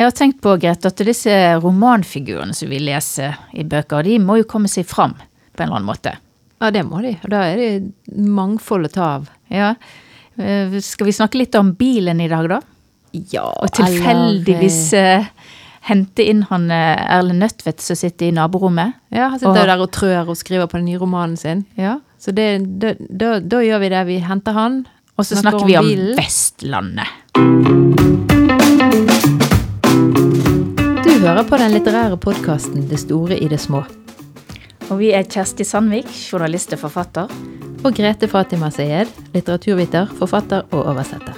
Jeg har tenkt på, Grete, at disse romanfigurene som vi leser i bøker, de må jo komme seg fram på en eller annen måte. Ja, det må de. Og da er det mangfold å ta av. Ja. Eh, Skal vi snakke litt om bilen i dag, da? Ja, Og tilfeldigvis eh, hente inn han eh, Erlend Nødtvedt som sitter i naborommet. Ja, han sitter Og- der og trør og skriver på den nye romanen sin. Ja. Så det, da, da, da gjør vi det. Vi henter han. Og så Snakker snakker om vi om bilen. Vestlandet. Hører på den litterære podkasten Det store i det små. Og vi er Kjersti Sandvik, journalist og forfatter. Og Grete Fatima Sayed, litteraturviter, forfatter og oversetter.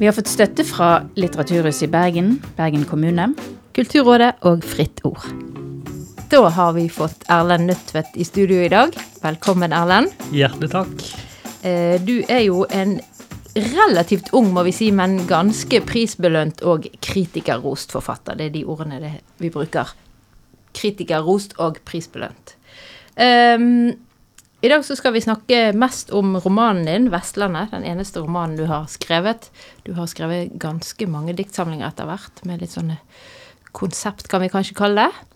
Vi har fått støtte fra Litteraturhuset i Bergen, Bergen kommune. Kulturrådet og Fritt Ord. Da har vi fått Erlend Nødtvedt i studio i dag. Velkommen, Erlend. Hjertelig takk. Eh, Du er jo en relativt ung, må vi si, men ganske prisbelønt og kritikerrost forfatter. Det er de ordene det vi bruker. Kritikerrost og prisbelønt. Um, I dag så skal vi snakke mest om romanen din, 'Vestlandet'. Den eneste romanen du har skrevet. Du har skrevet ganske mange diktsamlinger etter hvert, med litt sånne konsept, kan vi kanskje kalle det.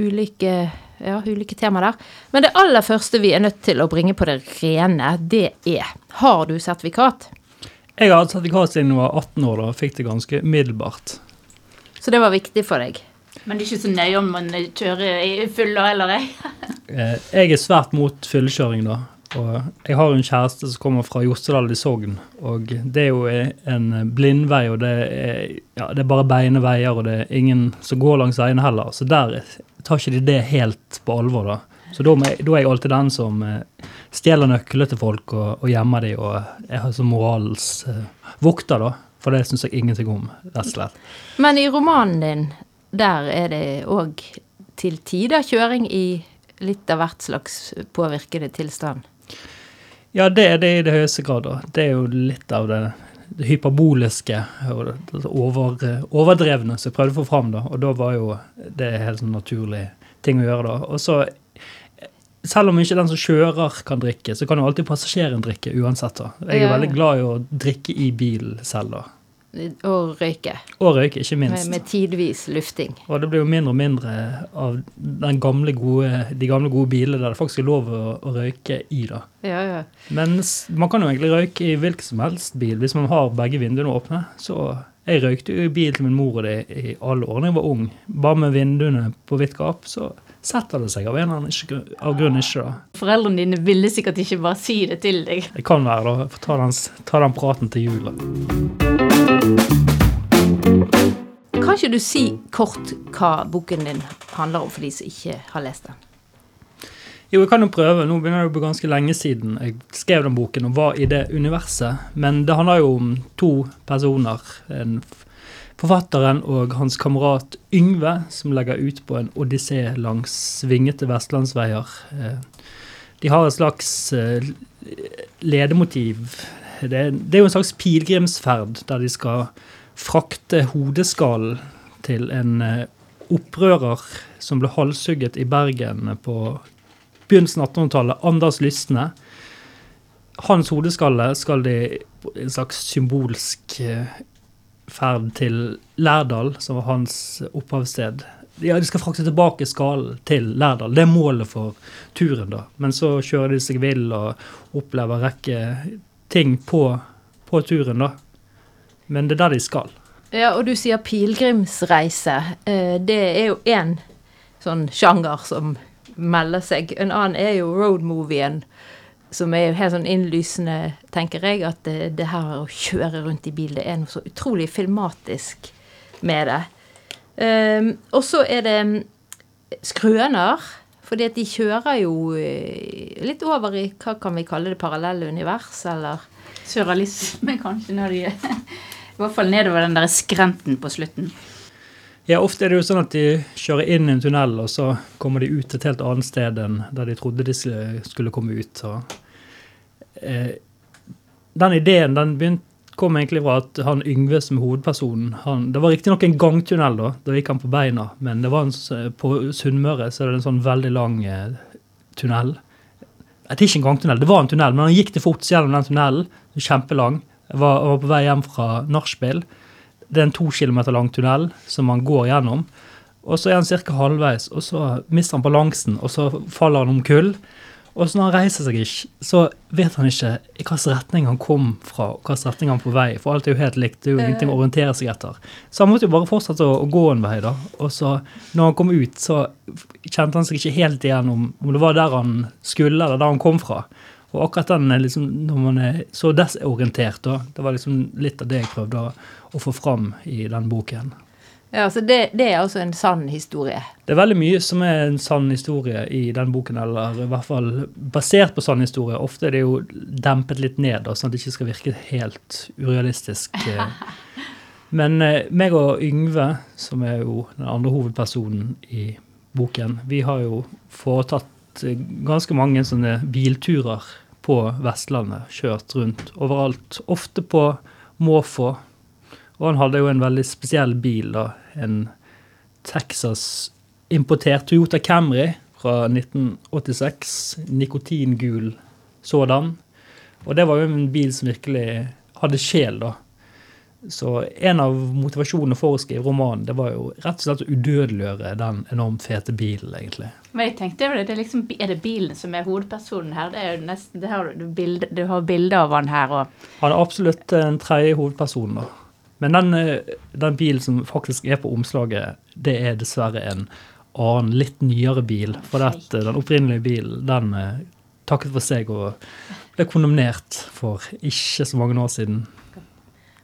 Ulike, ja, ulike tema der. Men det aller første vi er nødt til å bringe på det rene, det er Har du sertifikat? Jeg har hatt sertifikat siden jeg var 18 år og fikk det ganske middelbart. Så det var viktig for deg. Men det er ikke så nøye om man kjører i full heller, jeg. Eh, Jeg er svært mot fyllekjøring da, og jeg har en kjæreste som kommer fra Jostedal i Sogn, og det er jo en blindvei, og det er, ja, det er bare beine veier, og det er ingen som går langs veiene heller, så der tar ikke de det helt på alvor da. Så da, er jeg alltid den som eh, stjeler nøkler til folk og, og gjemmer de, og jeg har som moralens eh, vokter da, for det synes jeg ingenting om, rett og slett. Men i romanen din, der er det òg til tider kjøring i litt av hvert slags påvirkede tilstand. Ja, det er det i det høyeste grad. da. Det er jo litt av det, det hyperboliske og det, over, overdrevne som jeg prøvde å få fram. da, Og da var jo det helt sånn naturlig ting å gjøre. da. Og så, selv om ikke den som kjører kan drikke, så kan jo alltid passasjeren drikke uansett. da. Jeg er Ja, veldig glad i å drikke i bil selv, da. Og røyke. Og røyke, ikke minst. med tidvis lufting. Og det blir jo mindre og mindre av den gamle gode, de gamle gode bilene der det faktisk er lov å, å røyke i. da. Ja, ja. Men man kan jo egentlig røyke i hvilken som helst bil hvis man har begge vinduene åpne. Så jeg røykte jo i bil til min mor og det i alle årene jeg var ung. Bare med vinduene på vidt gap, så setter det seg av en eller annen ikke, av grunn ikke, da. Foreldrene dine ville sikkert ikke bare si det til deg. Det kan være, da. Få ta ta den praten til jul. Kan ikke du si kort hva boken din handler om, for de som ikke har lest den? Jo, jeg kan jo prøve. Nå begynner det å bli ganske lenge siden jeg skrev den boken og var i det universet. Men det handler jo om to personer. En forfatteren og hans kamerat Yngve, som legger ut på en odyssé langs svingete vestlandsveier. Eh, De har et slags eh, ledemotiv. Det er, jo en slags pilegrimsferd der de skal frakte hodeskallen til en eh, opprører som ble halshugget i Bergen på begynnelsen av 1800-tallet, Anders Lysne. Hans hodeskalle skal de en slags symbolsk ferd til Lærdal, som var hans opphavssted. Ja, De skal frakte tilbake skallen til Lærdal. Det er målet for turen. da. Men så kjører de seg vill og opplever rekke ting på, på turen. da. Men det er der de skal. Ja, og du sier pilegrimsreise. Eh, Det er jo én sånn sjanger som melder seg. En annen er jo roadmovien, som er jo helt sånn innlysende, tenker jeg, at det, det her å kjøre rundt i bil, det er noe så utrolig filmatisk med det. Um, og så er det mm, skrøner, fordi at de kjører jo eh, litt over i, hva kan vi kalle det, parallelle univers, eller? Surrealisme, kanskje, når de I hvert fall nedover den der skrenten på slutten. Ja, Ofte er det jo sånn at de kjører inn i en tunnel, og så kommer de ut et helt annet sted enn der de trodde de skulle- skulle komme ut. Så, eh, den ideen den begynt, kom egentlig fra at han Yngve som er hovedpersonen han, Det var riktignok en gangtunnel, da, da gikk han på beina, men det var en, på Sunnmøre så er det en sånn veldig lang eh, tunnel. Det er ikke en gangtunnel, det var en tunnel, men han gikk til fots gjennom den tunnelen. Kjempelang. Han var, var på vei hjem fra nachspiel. det er en to kilometer lang tunnel som han går gjennom. Og så er han ca. halvveis, og så mister han balansen, og så faller han om kull. Og så når han reiser seg ikke, så vet han ikke i hvilken retning han kom fra, og hvilken retning han er på vei, for alt er jo helt likt. Det er jo ingenting å orientere seg etter. Så han måtte jo bare fortsette å, å gå en vei, da. Og så, når han kom ut, så kjente han seg ikke helt igjen om, om det var der han skulle, eller der han kom fra. Og akkurat den, liksom, når man er så desorientert, da, det var liksom litt av det jeg prøvde å få fram i den boken. Ja, så det, det, er altså en sann historie? Det er veldig mye som er en sann historie i den boken, eller i hvert fall basert på sann historie. Ofte er det jo dempet litt ned, sånn at det ikke skal virke helt urealistisk. Men eh, meg og Yngve, som er jo den andre hovedpersonen i boken, vi har jo foretatt eh, ganske mange sånne bilturer på Vestlandet. Kjørt rundt overalt. Ofte på måfå og han hadde jo en veldig spesiell bil, da. En Texas-importert Toyota Camry fra 1986. Nikotingul sådan. Og det var jo en bil som virkelig hadde sjel, da. Så en av motivasjonene for å skrive romanen det var jo rett og slett å udødeliggjøre den enormt fete bilen, egentlig. Men jeg tenkte det, det er, liksom, er det bilen som er hovedpersonen her? Det er jo nesten, det har, du, bilde, du har bilde av han her. Og... Han er absolutt en tredje hovedperson, da. Men den, eh, den, bilen som faktisk er på omslaget, det er dessverre en annen, litt nyere bil. For at den opprinnelige bilen den eh, takket for seg og ble kondemnert for ikke så mange år siden.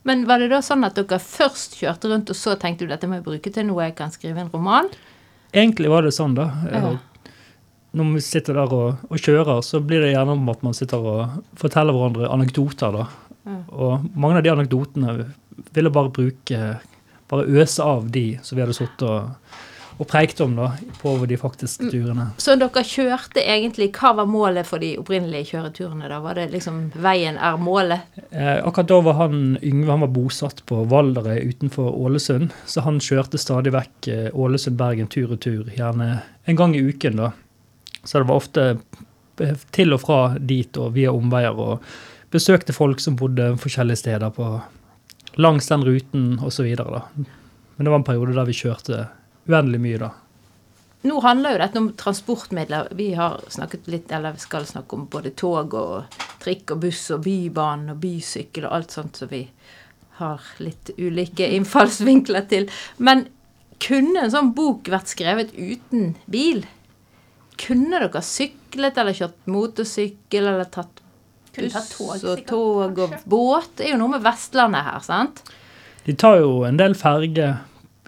Men var det da sånn at dere først kjørte rundt, og så tenkte du dette må jeg bruke til noe jeg kan skrive en roman? Egentlig var det sånn, da. Ja. Når vi sitter der og, og, kjører, så blir det gjerne om at man sitter og forteller hverandre anekdoter, da. Ja. Og mange av de anekdotene ville bare bruke Bare øse av de som vi hadde sittet og, og preikt om da, på de faktiske mm. turene. Så dere kjørte egentlig Hva var målet for de opprinnelige kjøreturene? da? Var det liksom veien er målet? Eh, akkurat da var han Yngve han var bosatt på Valderøy utenfor Ålesund. Så han kjørte stadig vekk eh, Ålesund-Bergen tur og tur, gjerne en gang i uken. da. Så det var ofte eh, til og fra dit og via omveier. og besøkte folk som bodde forskjellige steder på, langs den ruten osv. Men det var en periode der vi kjørte uendelig mye, da. Nå handler jo dette om transportmidler. Vi har snakket litt, eller vi skal snakke om både tog og trikk og buss og bybane og bysykkel og alt sånt som vi har litt ulike innfallsvinkler til. Men kunne en sånn bok vært skrevet uten bil? Kunne dere syklet eller kjørt motorsykkel eller tatt buss tog, og tog og båt. Det er jo noe med Vestlandet her, sant? De tar jo en del ferge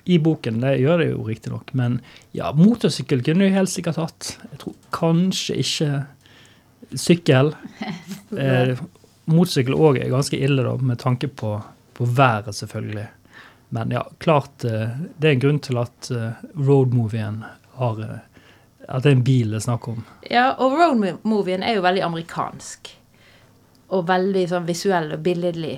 i boken, det gjør det jo riktignok. Men ja, motorsykkel kunne du helt sikkert hatt. Jeg tror kanskje ikke sykkel. eh, motorsykkel òg er ganske ille, da, med tanke på, på været, selvfølgelig. Men ja, klart eh, det er en grunn til at eh, roadmovien har eh, At det er en bil det er snakk om. Ja, og roadmovien er jo veldig amerikansk og veldig sånn visuell og billedlig.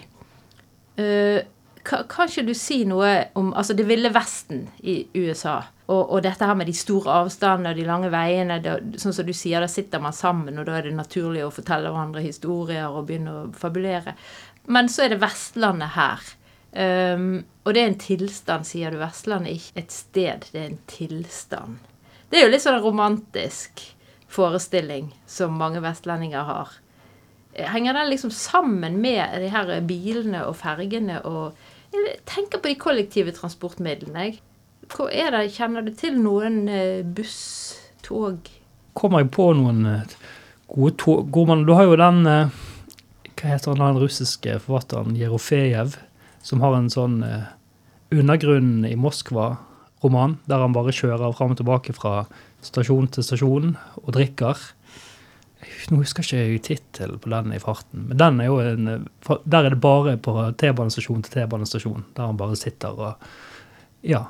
Uh, kan, ikke du si noe om altså det ville Vesten i USA? Og, og, dette her med de store avstandene og de lange veiene. Det, sånn som du sier, Da sitter man sammen, og da er det naturlig å fortelle hverandre historier og begynne å fabulere. Men så er det Vestlandet her. Um, og det er en tilstand, sier du. Vestlandet er ikke et sted, det er en tilstand. Det er jo litt sånn romantisk forestilling som mange vestlendinger har henger den liksom sammen med de her bilene og fergene og Jeg tenker på de kollektive transportmidlene, jeg. Hva er det, Kjenner du til noen eh, buss, tog Kommer jeg på noen eh, gode tog Du har jo den eh, Hva heter han, den russiske forfatteren Jerofejev, som har en sånn undergrunn i Moskva-roman, der han bare kjører fram og tilbake fra stasjon til stasjon og drikker. Nå husker jeg ikke tittelen tittel på den i farten, men den er jo en, der er det bare på T-banestasjon til T-banestasjon. Der han bare sitter og Ja.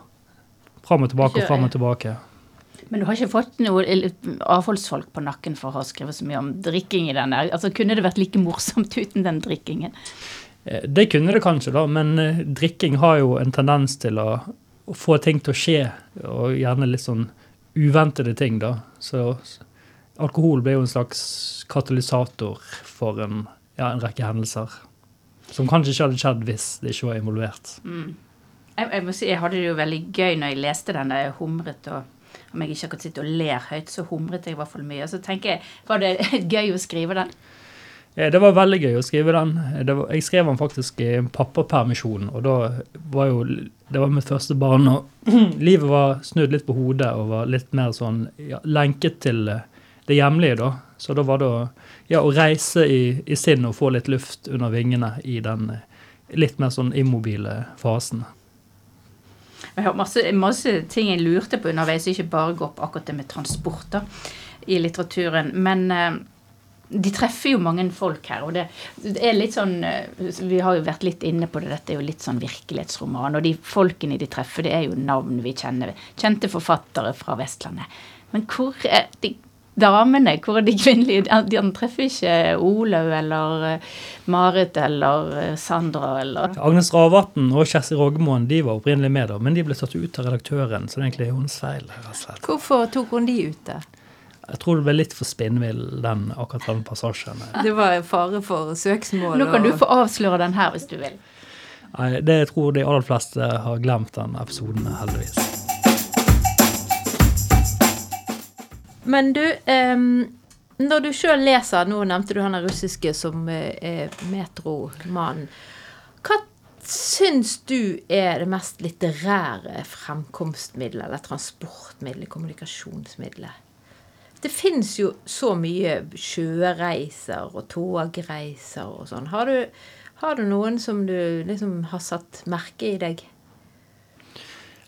Fram og tilbake og fram og tilbake. Men du har ikke fått noe avholdsfolk på nakken for å ha skrevet så mye om drikking i den? Altså, Kunne det vært like morsomt uten den drikkingen? Eh, det kunne det kanskje, da, men eh, drikking har jo en tendens til å, å få ting til å skje, og gjerne litt sånn uventede ting, da. Så alkohol ble jo en slags katalysator for en, ja, en rekke hendelser. Som kanskje ikke hadde skjedd hvis det ikke var involvert. Mm. Jeg, jeg må si, jeg hadde det jo veldig gøy når jeg leste den. Jeg humret og Om jeg ikke akkurat sitter og ler høyt, så humret jeg i hvert fall mye. Og Så tenker jeg, var det gøy å skrive den? Eh, Det var veldig gøy å skrive den. Eh, Det var, jeg skrev den faktisk i en pappapermisjon, og da var jo Det var mitt første barn, og livet var snudd litt på hodet og var litt mer sånn ja, lenket til eh, det hjemlige, da. Så da var det å, ja, å reise i, i sinn og få litt luft under vingene i den eh, litt mer sånn immobile fasen. Jeg har masse, masse ting jeg lurte på underveis, ikke bare gå opp akkurat det med transport da, i litteraturen. Men eh, de treffer jo mange folk her, og det, det er litt sånn eh, Vi har jo vært litt inne på det, dette er jo litt sånn virkelighetsroman. Og de folkene de treffer, det er jo navn vi kjenner. Kjente forfattere fra Vestlandet. Men hvor er de damene? Hvor er de kvinnelige? De, de treffer ikke Olaug eller eh, Marit eller eh, Sandra eller Agnes Ravatn og Kjersti Rogmoen de var opprinnelig med, da, men de ble tatt ut av redaktøren, så det er egentlig hennes feil. Hvorfor tok hun de ut, da? Jeg tror det ble litt for spinnvill, den akkurat den passasjen. Det var fare for søksmål. Nå kan du få avsløre den her hvis du vil. Nei, det jeg tror de aller fleste har glemt den episoden, heldigvis. Men du, um når du sjøl leser Nå nevnte du han russiske som eh, metromannen. Hva syns du er det mest litterære fremkomstmiddelet, eller transportmiddelet, kommunikasjonsmiddelet? Det fins jo så mye sjøreiser og togreiser og sånn. Har har du noen som du liksom har satt merke i deg?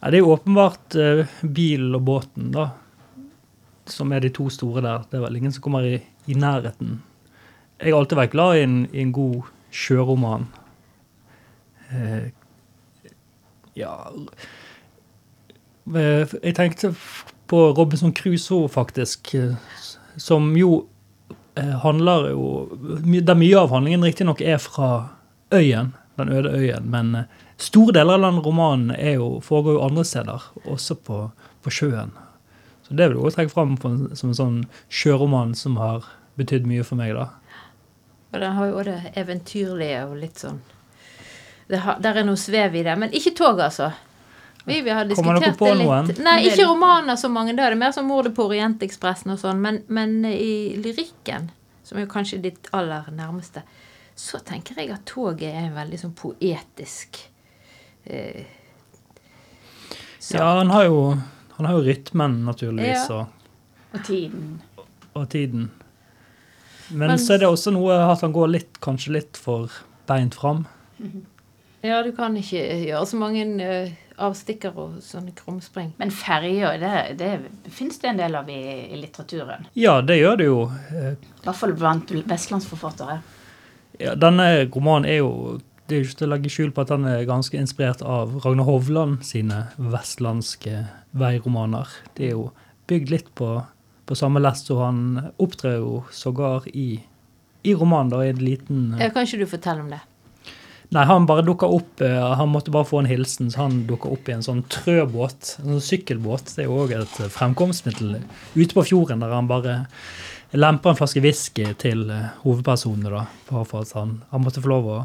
Ja, det er åpenbart eh, bilen og båten, da, som er de to store der. Det er vel ingen som kommer i, i nærheten. Jeg har alltid vært glad i en, i en god sjøroman. Eh, ja eh, Jeg tenkte på Robinson Crusoe, faktisk, eh, som jo eh, handler jo Der mye av handlingen riktignok er fra øyen, den øde øyen, men store deler av den romanen jo, foregår jo andre steder, også på, på sjøen. Så det vil jeg også trekke fram på som en sånn sjøroman som har betydd mye for meg, da. Og den har jo også det eventyrlige og litt sånn det har, Der er noe svev i det. Men ikke tog, altså. Vi, vi har Kommer dere diskutert på det litt. noen? Nei, ikke romaner så mange. Da er det mer som 'Mordet på Orientekspressen' og sånn. Men, men i lyrikken, som er jo kanskje ditt aller nærmeste, så tenker jeg at toget er en veldig sånn poetisk eh, sak. Ja, han har jo, han har jo rytmen, naturligvis, Ja. og, Og tiden. og tiden. Men, Men- så er det også noe at han går litt, kanskje litt for beint fram. Ja, du kan ikke gjøre så mange avstikker avstikkere og sånne krumspring. Men ferjer, det, det finnes det en del av i, i litteraturen. Ja, det gjør det jo. Eh, I hvert fall blant vestlandsforfattere. Ja, denne romanen er jo Det er jo ikke til å legge skjul på at han er ganske inspirert av Ragnar Hovland sine vestlandske veiromaner. Det er jo bygd litt på, på samme lest, og han opptrer jo sågar i, i romanen da, i en liten Ja, kan ikke du fortelle om det? Nei, han bare dukka opp eh, Han måtte bare få en hilsen, så han dukka opp i en sånn trøbåt. En sånn sykkelbåt. Det er jo òg et eh, fremkomstmiddel ute på fjorden, der han bare lemper en flaske whisky til hovedpersonene, da. For at han, han måtte få lov å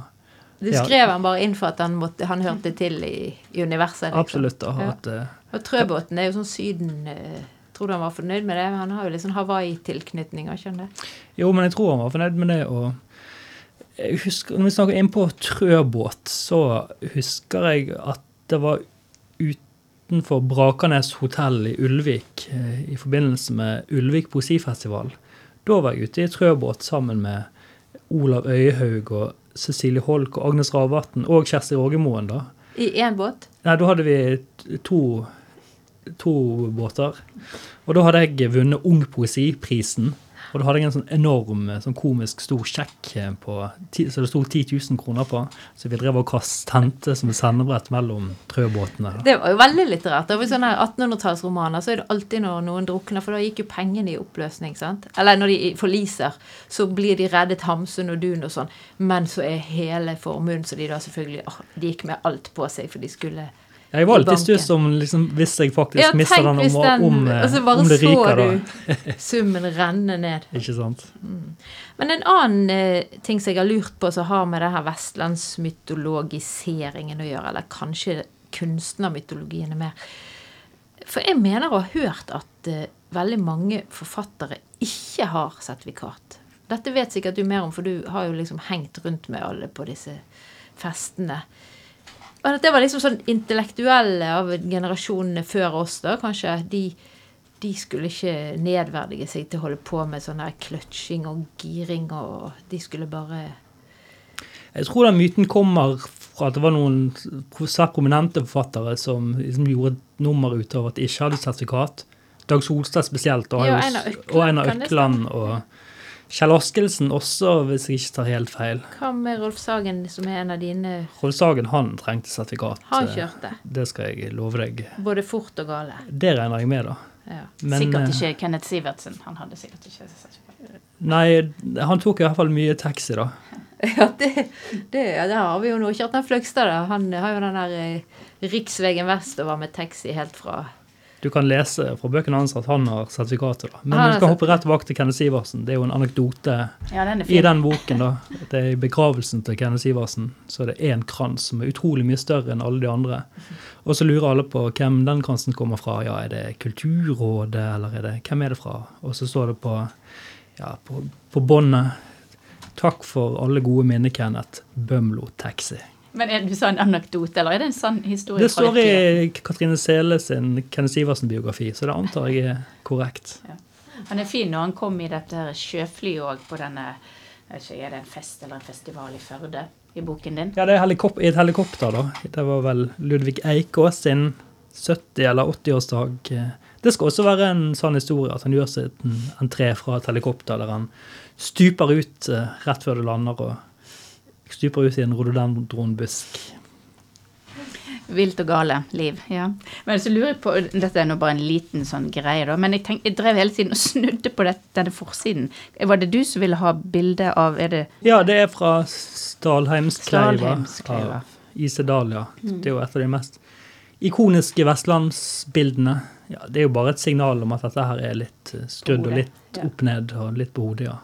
Du skrev han bare inn for at han, måtte, han hørte til i, i universet? liksom. Absolutt. Og, at, eh, Og Trøbåten er jo sånn Syden eh, Tror du han var fornøyd med det? Han har jo litt sånn Hawaii-tilknytninger, skjønner han? Jo, men jeg tror han var fornøyd med det. og jeg husker, Når vi snakker inn på trøbåt, så husker jeg at det var utenfor Brakanes hotell i Ulvik eh, i forbindelse med Ulvik poesifestival. Da var jeg ute i trøbåt sammen med Olav Øyehaug og Cecilie Holk og Agnes Ravatn og Kjersti Rågemoen. da. I én båt? Nei, da hadde vi to, to båter. Og da hadde jeg vunnet Ung Poesiprisen. Og da hadde en sånn enorm sånn komisk stor sjekk eh, på, så det sto 10 000 kroner på. Så vi drev og kast hente som et sendebrett mellom trøbåtene. Det var jo veldig litterært. I sånne 1800-tallsromaner så er det alltid når noen drukner, for da gikk jo pengene i oppløsning. sant? Eller når de forliser, så blir de reddet Hamsun og Dun og sånn. Men så er hele formuen så de da selvfølgelig De gikk med alt på seg, for de skulle Jeg var litt i stuss om liksom, hvis jeg faktisk Ja, mister den, om, den om, altså bare om det så ryker, da. du summen renne ned. Ikke sant? Men en annen eh, ting som jeg har lurt på som har med det her vestlandsmytologiseringen å gjøre, eller kanskje kunstnermytologien er mer For jeg mener å ha hørt at eh, veldig mange forfattere ikke har sertifikat. Dette vet sikkert du mer om, for du har jo liksom hengt rundt med alle på disse festene. Og at det var liksom sånn intellektuelle av generasjonene før oss, da, kanskje. De, de skulle ikke nedverdige seg til å holde på med sånn kløtsjing og giring, og de skulle bare Jeg tror den myten kommer fra at det var noen svært prominente forfattere som liksom gjorde et nummer ut av at de ikke hadde sertifikat. Dag Solstad spesielt, og, Ja, og Einar Økland og Kjell Askelsen også, hvis jeg ikke tar helt feil. Hva med Rolf Sagen, som er en av dine Rolf Sagen han trengte sertifikat. Han kjørte. Det skal jeg love deg. Både fort og gale. Det regner jeg med, da. Ja. Men, sikkert eh, ikke Kenneth Sivertsen. Han hadde sikkert ikke sertifikat. Nei, han tok i hvert fall mye taxi, da. Ja, det, det, ja, det har vi jo nå. Kjartan Fløgstad, da. Han har jo den der eh, riksveien vestover med taxi helt fra Du kan lese fra bøkene hans at han har sertifikatet. da. Men vi skal hoppe rett tilbake til Kenneth Sivertsen. Det er jo en anekdote Ja, den er i den boken. da. Det er I begravelsen til Kenneth Sivertsen så er det én krans som er utrolig mye større enn alle de andre. Og så lurer alle på hvem den kransen kommer fra. Ja, Er det Kulturrådet, eller er det, hvem er det fra? Og så står det på, ja, på, på båndet Takk for alle gode minner, Kenneth. Bømlo Taxi. Men er, Du sa en anekdote, eller er det en sann historie? Det står i? Katrine Sele sin Kenneth Sivertsen-biografi, så det antar jeg er korrekt. Han er fin når han kom i dette her sjøflyet òg på denne jeg ikke, Er det en fest eller en festival i Førde i boken din? Ja, det er helikop i et helikopter, da. Det var vel Ludvig Eikås sin 70- eller 80-årsdag. Det skal også være en sånn historie at han gjør seg en entré fra et helikopter der han stuper ut eh, rett før det lander, og stuper ut i en rododendronbusk. Vilt og gale liv. ja. Men så lurer jeg på, Dette er nå bare en liten sånn greie, da, men jeg, tenk, jeg drev hele tiden og snudde på det, denne forsiden. Var det du som ville ha bilde av Er det Ja, det er fra Stalheimskleiva av Ise Dahlia. Det er jo et av de mest ikoniske vestlandsbildene. Ja, det er jo bare et signal om at dette her er litt eh, skrudd og litt opp ned og litt på hodet, ja.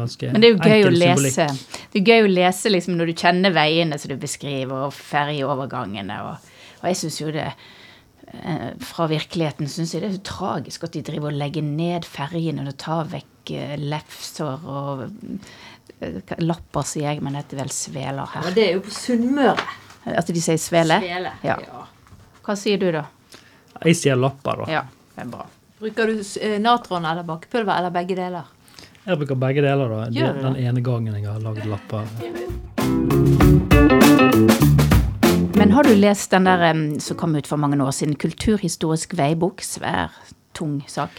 Ganske Men det er jo gøy å lese. symbolikk. Det er gøy å lese liksom når du kjenner veiene som du beskriver, og ferjeovergangene. Og, og jeg syns jo det eh, Fra virkeligheten syns jeg det er så tragisk at de driver og legger ned ferjene og tar vekk eh, lefser og eh, Lapper, sier jeg, men det heter vel sveler her. Ja, det er jo på Sunnmøre. At de sier svele? Svele. Ja. Hva sier du, da? Jeg sier lapper, da. Ja, det er bra. Bruker du natron eller bakepulver, eller begge deler? Jeg bruker begge deler, da. Ja. Den ene gangen jeg har lagd lapper. Men har du lest den der som kom ut for mange år siden, 'Kulturhistorisk veibok'? Svær, tung sak.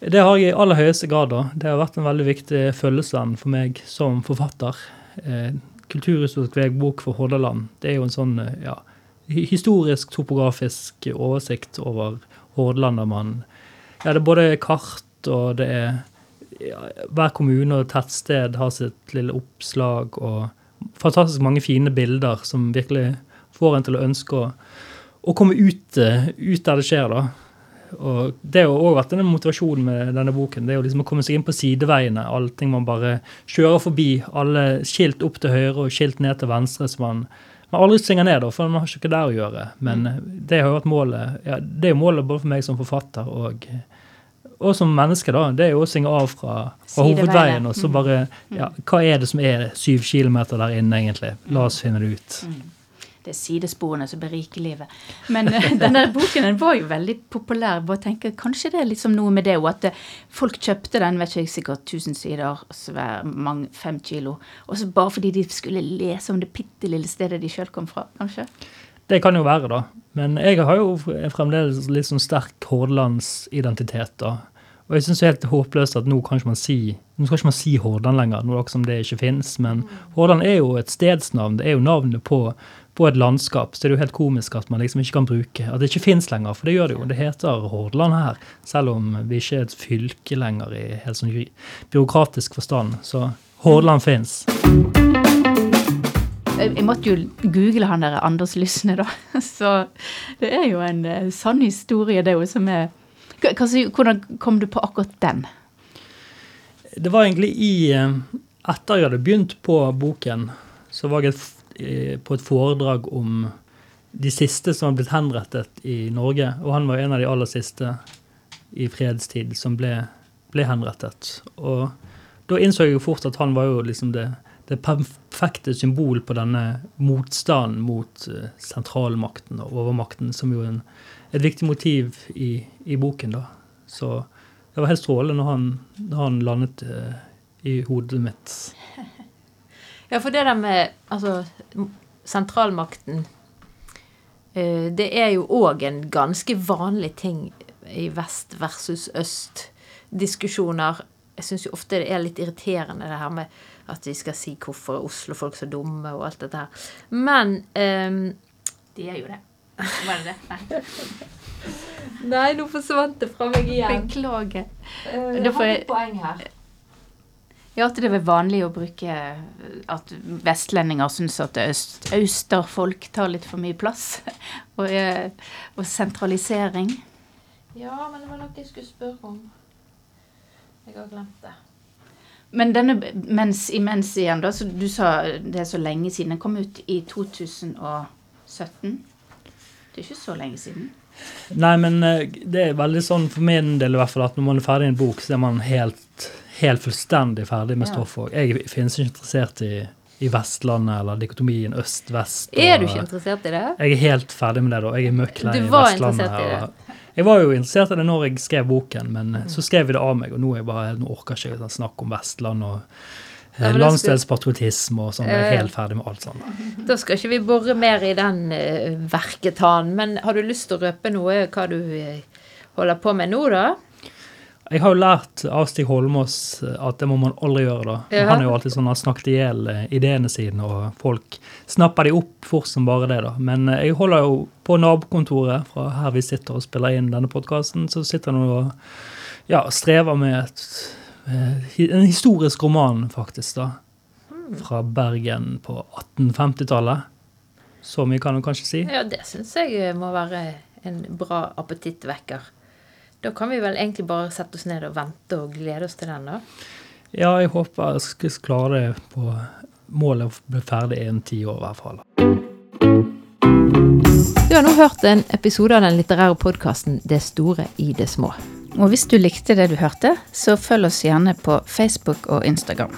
Det har jeg i aller høyeste grad. da. Det har vært en veldig viktig følgesvenn for meg som forfatter. Eh, Kulturhistorisk veibok for Hordaland. Det er jo en sånn eh, ja, historisk, topografisk oversikt over Hordaland der man Ja, det er både kart og det er Hver kommune og tettsted har sitt lille oppslag og fantastisk mange fine bilder som virkelig får en til å ønske å, å komme ut, eh, ut der det skjer, da. Og Det har òg vært en motivasjon med denne boken. Det er jo liksom å komme seg inn på sideveiene. Allting man bare kjører forbi. Alle skilt opp til høyre og skilt ned til venstre. så man, man aldri svinger ned, da, for man har ikke der å gjøre. Men eh, det har jo vært målet ja, det er jo målet både for meg som forfatter og, og som menneske. da, Det er jo å svinge av fra, fra hovedveien. Og så bare ja, Hva er det som er syv kilometer der inne, egentlig? La oss finne det ut. Det er sidesporene som beriker livet. Men eh, denne boken den var jo veldig populær. Bare tenker, Kanskje det er liksom noe med det òg, at eh, folk kjøpte den, vet ikke sikkert 1000 sider, svær, mange, fem kilo. Og så bare fordi de skulle lese om det bitte lille stedet de sjøl kom fra, kanskje. Det kan jo være, da. Men jeg har jo fremdeles litt sånn sterk hordalandsidentitet, da. Og jeg syns det er helt håpløst at nå kan ikke man si nå skal ikke man si Hordaland lenger, noe som det ikke fins. Men Hordaland er jo et stedsnavn. Det er jo navnet på, på et landskap. Så det er jo helt komisk at man liksom ikke kan bruke At det ikke fins lenger, for det gjør det jo. Det heter Hordaland her, selv om vi ikke er et fylke lenger i helt sånn byråkratisk forstand. Så Hordaland fins. Jeg, måtte jo google han der Anders Lysne, da. Så det er jo en eh, sann historie, det som er Hva- hva sier- Hvordan kom du på akkurat den? Det var egentlig i eh, Etter jeg hadde begynt på boken, så var jeg eh, på et foredrag om de siste som har blitt henrettet i Norge. Og han var en av de aller siste i fredstid som ble, ble henrettet. Og da innså jeg jo fort at han var jo liksom det, det perfekte symbol på denne motstanden mot uh, sentralmakten og overmakten, som jo en, et viktig motiv i, i, boken. da. Så det var helt strålende når han, når han landet uh, i hodet mitt. Ja, for det der med altså, sentralmakten Eh, det er jo òg en ganske vanlig ting i vest versus øst-diskusjoner. Jeg syns jo ofte det er litt irriterende det her med at vi skal si hvorfor Oslo-folk så dumme og alt dette her. Men um, De er jo det. Var det det? Nei. Nei, nå forsvant det fra meg igjen. Beklager. Uh, jeg har et poeng her. Ja, at det er vanlig å bruke at vestlendinger syns at øst, østerfolk tar litt for mye plass. og, og, sentralisering. Ja, men det var noe jeg skulle spørre om. Jeg har glemt det. Men denne mens imens igjen, da, så du sa det er så lenge siden. Den kom ut i 2017. Det er ikke så lenge siden. Nei, men eh, det er veldig sånn for min del i hvert fall at når man er ferdig i en bok, så er man helt helt fullstendig ferdig med stoffet. Jeg finnes ikke interessert i, i Vestlandet eller dikotomien øst-vest. Er du ikke interessert i det? Jeg er helt ferdig med det. da. Jeg er møkk lei Vestlandet. I det? Jeg var jo interessert i det når jeg skrev boken, men mm. så skrev vi det av meg, og nå, jeg bare, nå orker jeg ikke snakke om Vestland og ja, landsdelspatriotisme og sånn. Jeg er helt ferdig med alt sånt. Da skal ikke vi bore mer i den uh, verketanen, men har du lyst til å røpe noe hva du uh, holder på med nå, da? Jeg har jo lært av Stig Holmås eh, at det må man aldri gjøre. da. Ja. Han er jo alltid sånn, har snakket i hjel eh, ideene sine, og folk snapper de opp fort som bare det. da. Men eh, jeg holder jo på nabokontoret fra her vi sitter og spiller inn denne podkasten. Så sitter han og ja, strever med et, en historisk roman, faktisk. da. Hmm. Fra Bergen på 1850-tallet. Så mye kan du kanskje si. Ja, det syns jeg må være en bra appetittvekker. Da kan vi vel egentlig bare sette oss ned og vente og glede oss til den, da? Ja, jeg håper jeg skal klare det på målet å bli ferdig innen ti år, i hvert fall. Du har nå hørt en episode av den litterære podkasten 'Det store i det små'. Og hvis du likte det du hørte, så følg oss gjerne på Facebook og Instagram.